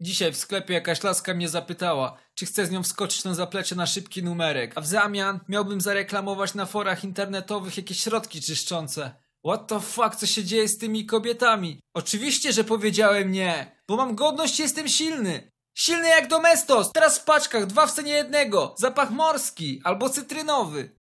Dzisiaj w sklepie jakaś laska mnie zapytała, czy chcę z nią wskoczyć na zaplecze na szybki numerek, a w zamian miałbym zareklamować na forach internetowych jakieś środki czyszczące. What the fuck, co się dzieje z tymi kobietami? Oczywiście, że powiedziałem nie, bo mam godność i jestem silny. Silny jak domestos, teraz w paczkach, dwa w cenie jednego, zapach morski albo cytrynowy.